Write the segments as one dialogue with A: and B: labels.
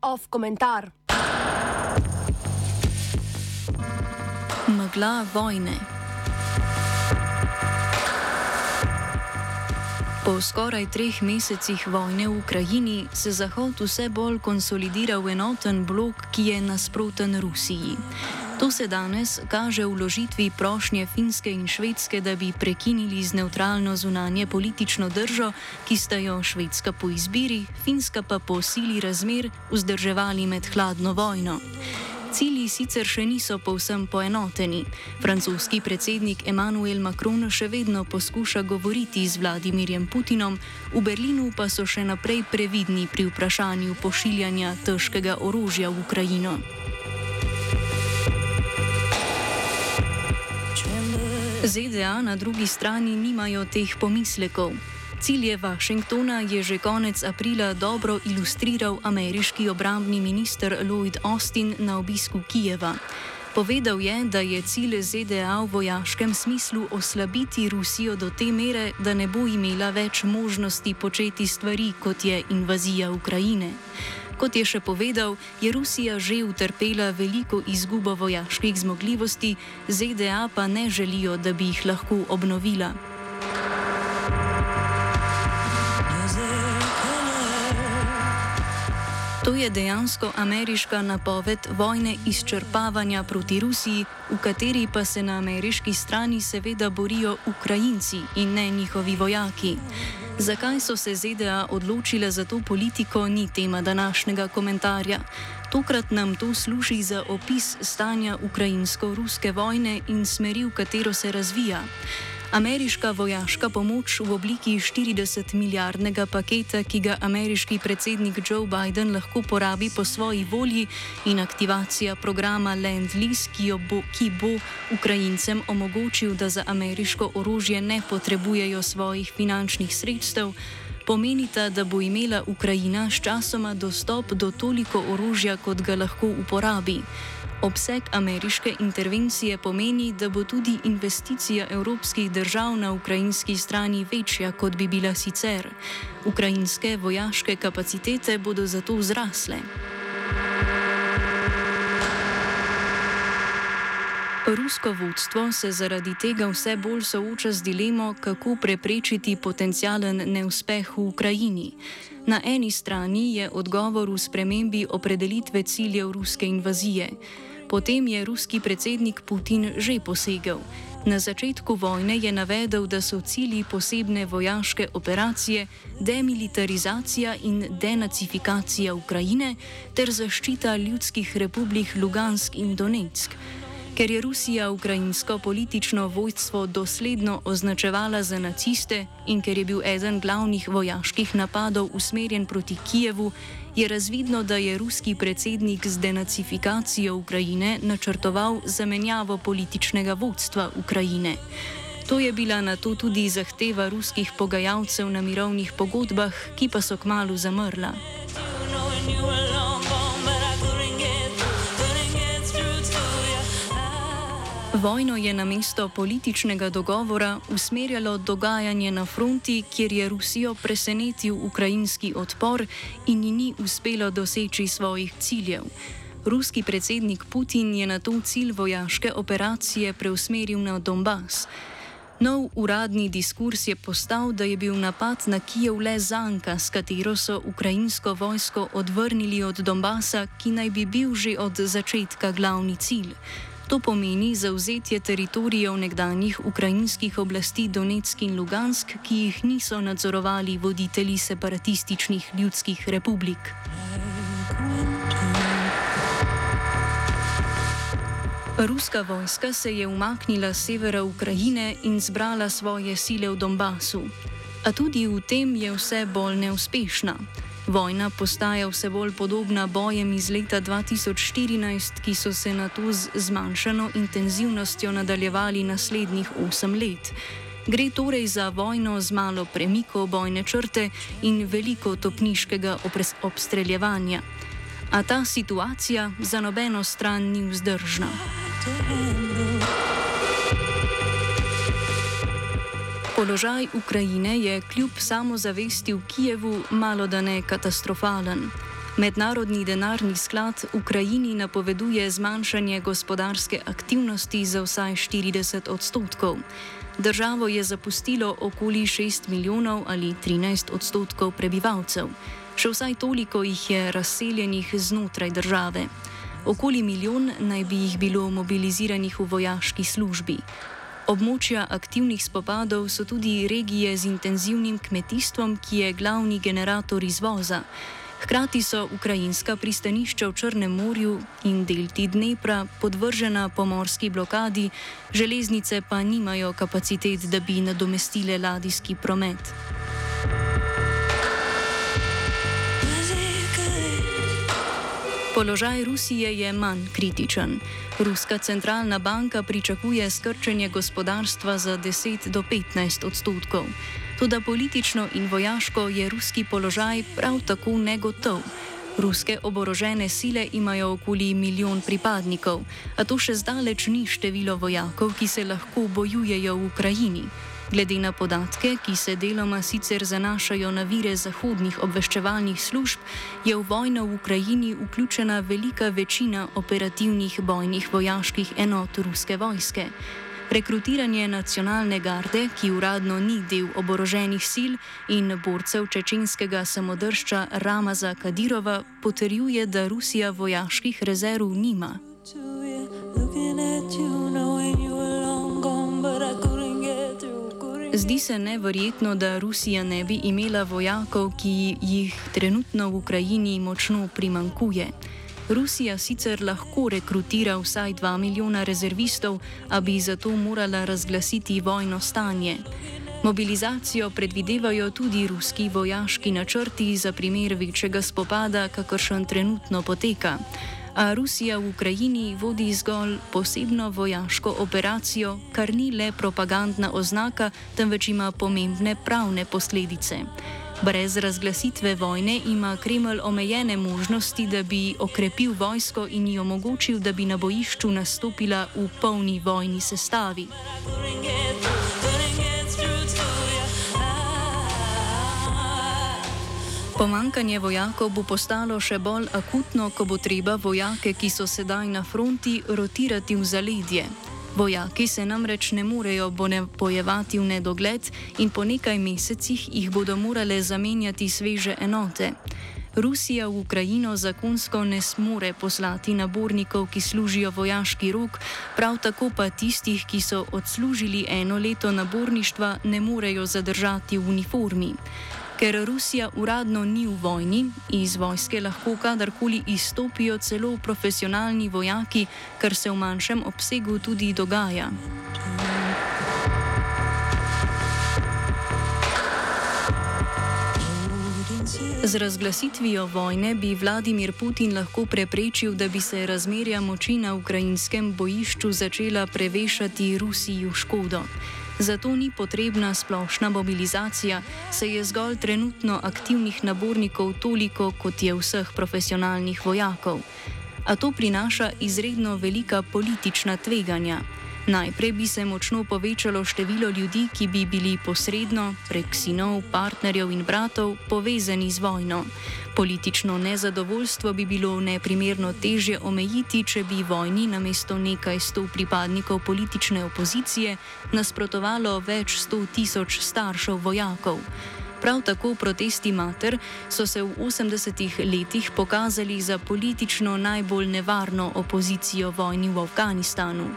A: Off komentar.
B: Megla vojne. Po skoraj treh mesecih vojne v Ukrajini se Zahod vse bolj konsolidira v enoten blok, ki je nasproten Rusiji. To se danes kaže v ložitvi prošnje Finske in Švedske, da bi prekinili z neutralno zunanje politično držo, ki sta jo Švedska po izbiri, Finska pa po sili razmer vzdrževali med hladno vojno. Cilji sicer še niso povsem poenoteni. Francoski predsednik Emmanuel Macron še vedno poskuša govoriti z Vladimirjem Putinom, v Berlinu pa so še naprej previdni pri vprašanju pošiljanja težkega orožja v Ukrajino. ZDA na drugi strani nimajo teh pomislekov. Cilje Washingtona je že konec aprila dobro ilustriral ameriški obrambni minister Lloyd Austin na obisku Kijeva. Povedal je, da je cilj ZDA v vojaškem smislu oslabiti Rusijo do te mere, da ne bo imela več možnosti početi stvari, kot je invazija Ukrajine. Kot je še povedal, je Rusija že utrpela veliko izgubo vojaških zmogljivosti, ZDA pa ne želijo, da bi jih lahko obnovila. To je dejansko ameriška napoved vojne izčrpavanja proti Rusiji, v kateri pa se na ameriški strani seveda borijo Ukrajinci in ne njihovi vojaki. Zakaj so se ZDA odločile za to politiko, ni tema današnjega komentarja. Tokrat nam to služi za opis stanja ukrajinsko-ruske vojne in smeri, v katero se razvija. Ameriška vojaška pomoč v obliki 40 milijardnega paketa, ki ga ameriški predsednik Joe Biden lahko porabi po svoji volji, in aktivacija programa Land Lease, ki, bo, ki bo Ukrajincem omogočil, da za ameriško orožje ne potrebujejo svojih finančnih sredstev, pomenita, da bo imela Ukrajina sčasoma dostop do toliko orožja, kot ga lahko uporabi. Obseg ameriške intervencije pomeni, da bo tudi investicija evropskih držav na ukrajinski strani večja, kot bi bila sicer. Ukrajinske vojaške kapacitete bodo zato zrasle. Rusko vodstvo se zaradi tega vse bolj sooča z dilemo, kako preprečiti potencijalen neuspeh v Ukrajini. Na eni strani je odgovor v spremembi opredelitve ciljev ruske invazije. Potem je ruski predsednik Putin že posegel. Na začetku vojne je navedel, da so cilji posebne vojaške operacije demilitarizacija in denacifikacija Ukrajine ter zaščita ljudskih republik Lugansk in Donetsk. Ker je Rusija ukrajinsko politično vojstvo dosledno označevala za naciste in ker je bil eden glavnih vojaških napadov usmerjen proti Kijevu, je razvidno, da je ruski predsednik z denacifikacijo Ukrajine načrtoval zamenjavo političnega vodstva Ukrajine. To je bila na to tudi zahteva ruskih pogajalcev na mirovnih pogodbah, ki pa so kmalo zamrla. Vojno je na mesto političnega dogovora usmerjalo dogajanje na fronti, kjer je Rusijo presenetil ukrajinski odpor in ji ni uspelo doseči svojih ciljev. Ruski predsednik Putin je na to cilj vojaške operacije preusmeril na Donbass. Nov uradni diskurs je postal, da je bil napad na Kijev le zanka, s katero so ukrajinsko vojsko odvrnili od Donbasa, ki naj bi bil že od začetka glavni cilj. To pomeni zauzetje teritorijev nekdanjih ukrajinskih oblasti Donetsk in Lugansk, ki jih niso nadzorovali voditelji separatističnih ljudskih republik. Ruska vojska se je umaknila z severa Ukrajine in zbrala svoje sile v Donbasu. A tudi v tem je vse bolj neuspešna. Vojna postaja vse bolj podobna bojem iz leta 2014, ki so se na to z zmanjšano intenzivnostjo nadaljevali naslednjih osem let. Gre torej za vojno z malo premikov bojne črte in veliko topniškega obstreljevanja. A ta situacija za nobeno stran ni vzdržna. Položaj Ukrajine je kljub samozavesti v Kijevu malo da ne katastrofalen. Mednarodni denarni sklad Ukrajini napoveduje zmanjšanje gospodarske aktivnosti za vsaj 40 odstotkov. Državo je zapustilo okoli 6 milijonov ali 13 odstotkov prebivalcev, še vsaj toliko jih je razseljenih znotraj države. Okoli milijon naj bi jih bilo mobiliziranih v vojaški službi. Območja aktivnih spopadov so tudi regije z intenzivnim kmetijstvom, ki je glavni generator izvoza. Hkrati so ukrajinska pristanišča v Črnem morju in delti Dnepra podvržena pomorski blokadi, železnice pa nimajo kapacitet, da bi nadomestile ladijski promet. Položaj Rusije je manj kritičen. Ruska centralna banka pričakuje skrčenje gospodarstva za 10 do 15 odstotkov. Tudi politično in vojaško je ruski položaj prav tako negotov. Ruske oborožene sile imajo okoli milijon pripadnikov, a to še zdaleč ni število vojakov, ki se lahko bojujejo v Ukrajini. Glede na podatke, ki se deloma sicer zanašajo na vire zahodnih obveščevalnih služb, je v vojno v Ukrajini vključena velika večina operativnih bojnih vojaških enot ruske vojske. Rekrutiranje nacionalne garde, ki uradno ni del oboroženih sil in borcev čečenskega samodržča Ramaza Kadirova, potrjuje, da Rusija vojaških rezerv nima. Zdi se neverjetno, da Rusija ne bi imela vojakov, ki jih trenutno v Ukrajini močno primankuje. Rusija sicer lahko rekrutira vsaj 2 milijona rezervistov, a bi zato morala razglasiti vojno stanje. Mobilizacijo predvidevajo tudi ruski vojaški načrti za primer večjega spopada, kakršen trenutno poteka a Rusija v Ukrajini vodi zgolj posebno vojaško operacijo, kar ni le propagandna oznaka, temveč ima pomembne pravne posledice. Brez razglasitve vojne ima Kreml omejene možnosti, da bi okrepil vojsko in ji omogočil, da bi na bojišču nastopila v polni vojni sestavi. Pomankanje vojakov bo postalo še bolj akutno, ko bo treba vojake, ki so sedaj na fronti, rotirati v zaledje. Vojaki se namreč ne morejo bojevati v nedogled in po nekaj mesecih jih bodo morale zamenjati sveže enote. Rusija v Ukrajino zakonsko ne smore poslati nabornikov, ki služijo vojaški rok, prav tako pa tistih, ki so odslužili eno leto naborništva, ne morejo zadržati v uniformi. Ker Rusija uradno ni v vojni, iz vojske lahko kadarkoli izstopijo celo profesionalni vojaki, kar se v manjšem obsegu tudi dogaja. Z razglasitvijo vojne bi Vladimir Putin lahko preprečil, da bi se razmerja moči na ukrajinskem bojišču začela prevešati Rusiji v škodo. Zato ni potrebna splošna mobilizacija, saj je zgolj trenutno aktivnih nabornikov toliko, kot je vseh profesionalnih vojakov. A to prinaša izredno velika politična tveganja. Najprej bi se močno povečalo število ljudi, ki bi bili posredno, prek sinov, partnerjev in bratov, povezani z vojno. Politično nezadovoljstvo bi bilo neprimerno težje omejiti, če bi vojni namesto nekaj sto pripadnikov politične opozicije nasprotovalo več sto tisoč staršev vojakov. Prav tako protesti mater so se v 80-ih letih pokazali za politično najbolj nevarno opozicijo vojni v Afganistanu.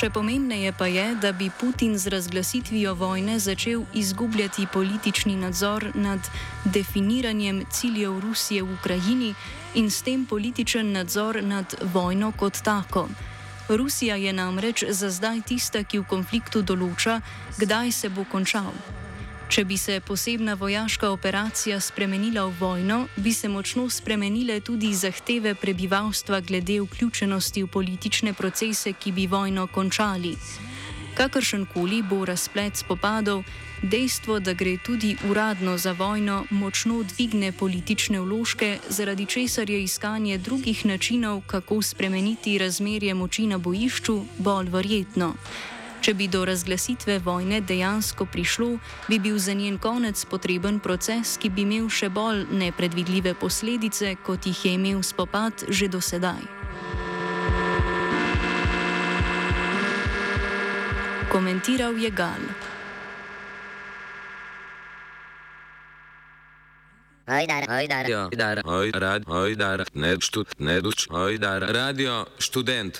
B: Še pomembneje pa je, da bi Putin z razglasitvijo vojne začel izgubljati politični nadzor nad definiranjem ciljev Rusije v Ukrajini in s tem političen nadzor nad vojno kot tako. Rusija je namreč za zdaj tista, ki v konfliktu določa, kdaj se bo končal. Če bi se posebna vojaška operacija spremenila v vojno, bi se močno spremenile tudi zahteve prebivalstva glede vključenosti v politične procese, ki bi vojno končali. Kakršen koli bo razplet spopadov, dejstvo, da gre tudi uradno za vojno, močno dvigne politične vložke, zaradi česar je iskanje drugih načinov, kako spremeniti razmerje moči na bojišču, bolj verjetno. Če bi do razglasitve vojne dejansko prišlo, bi bil za njen konec potreben proces, ki bi imel še bolj nepredvidljive posledice, kot jih je imel spopad že do sedaj. Komentiral je Gal.
A: Hajdar, hajdar, hajdar, hajdar, hajdar, ne štud, ne duč, hajdar, radio študent.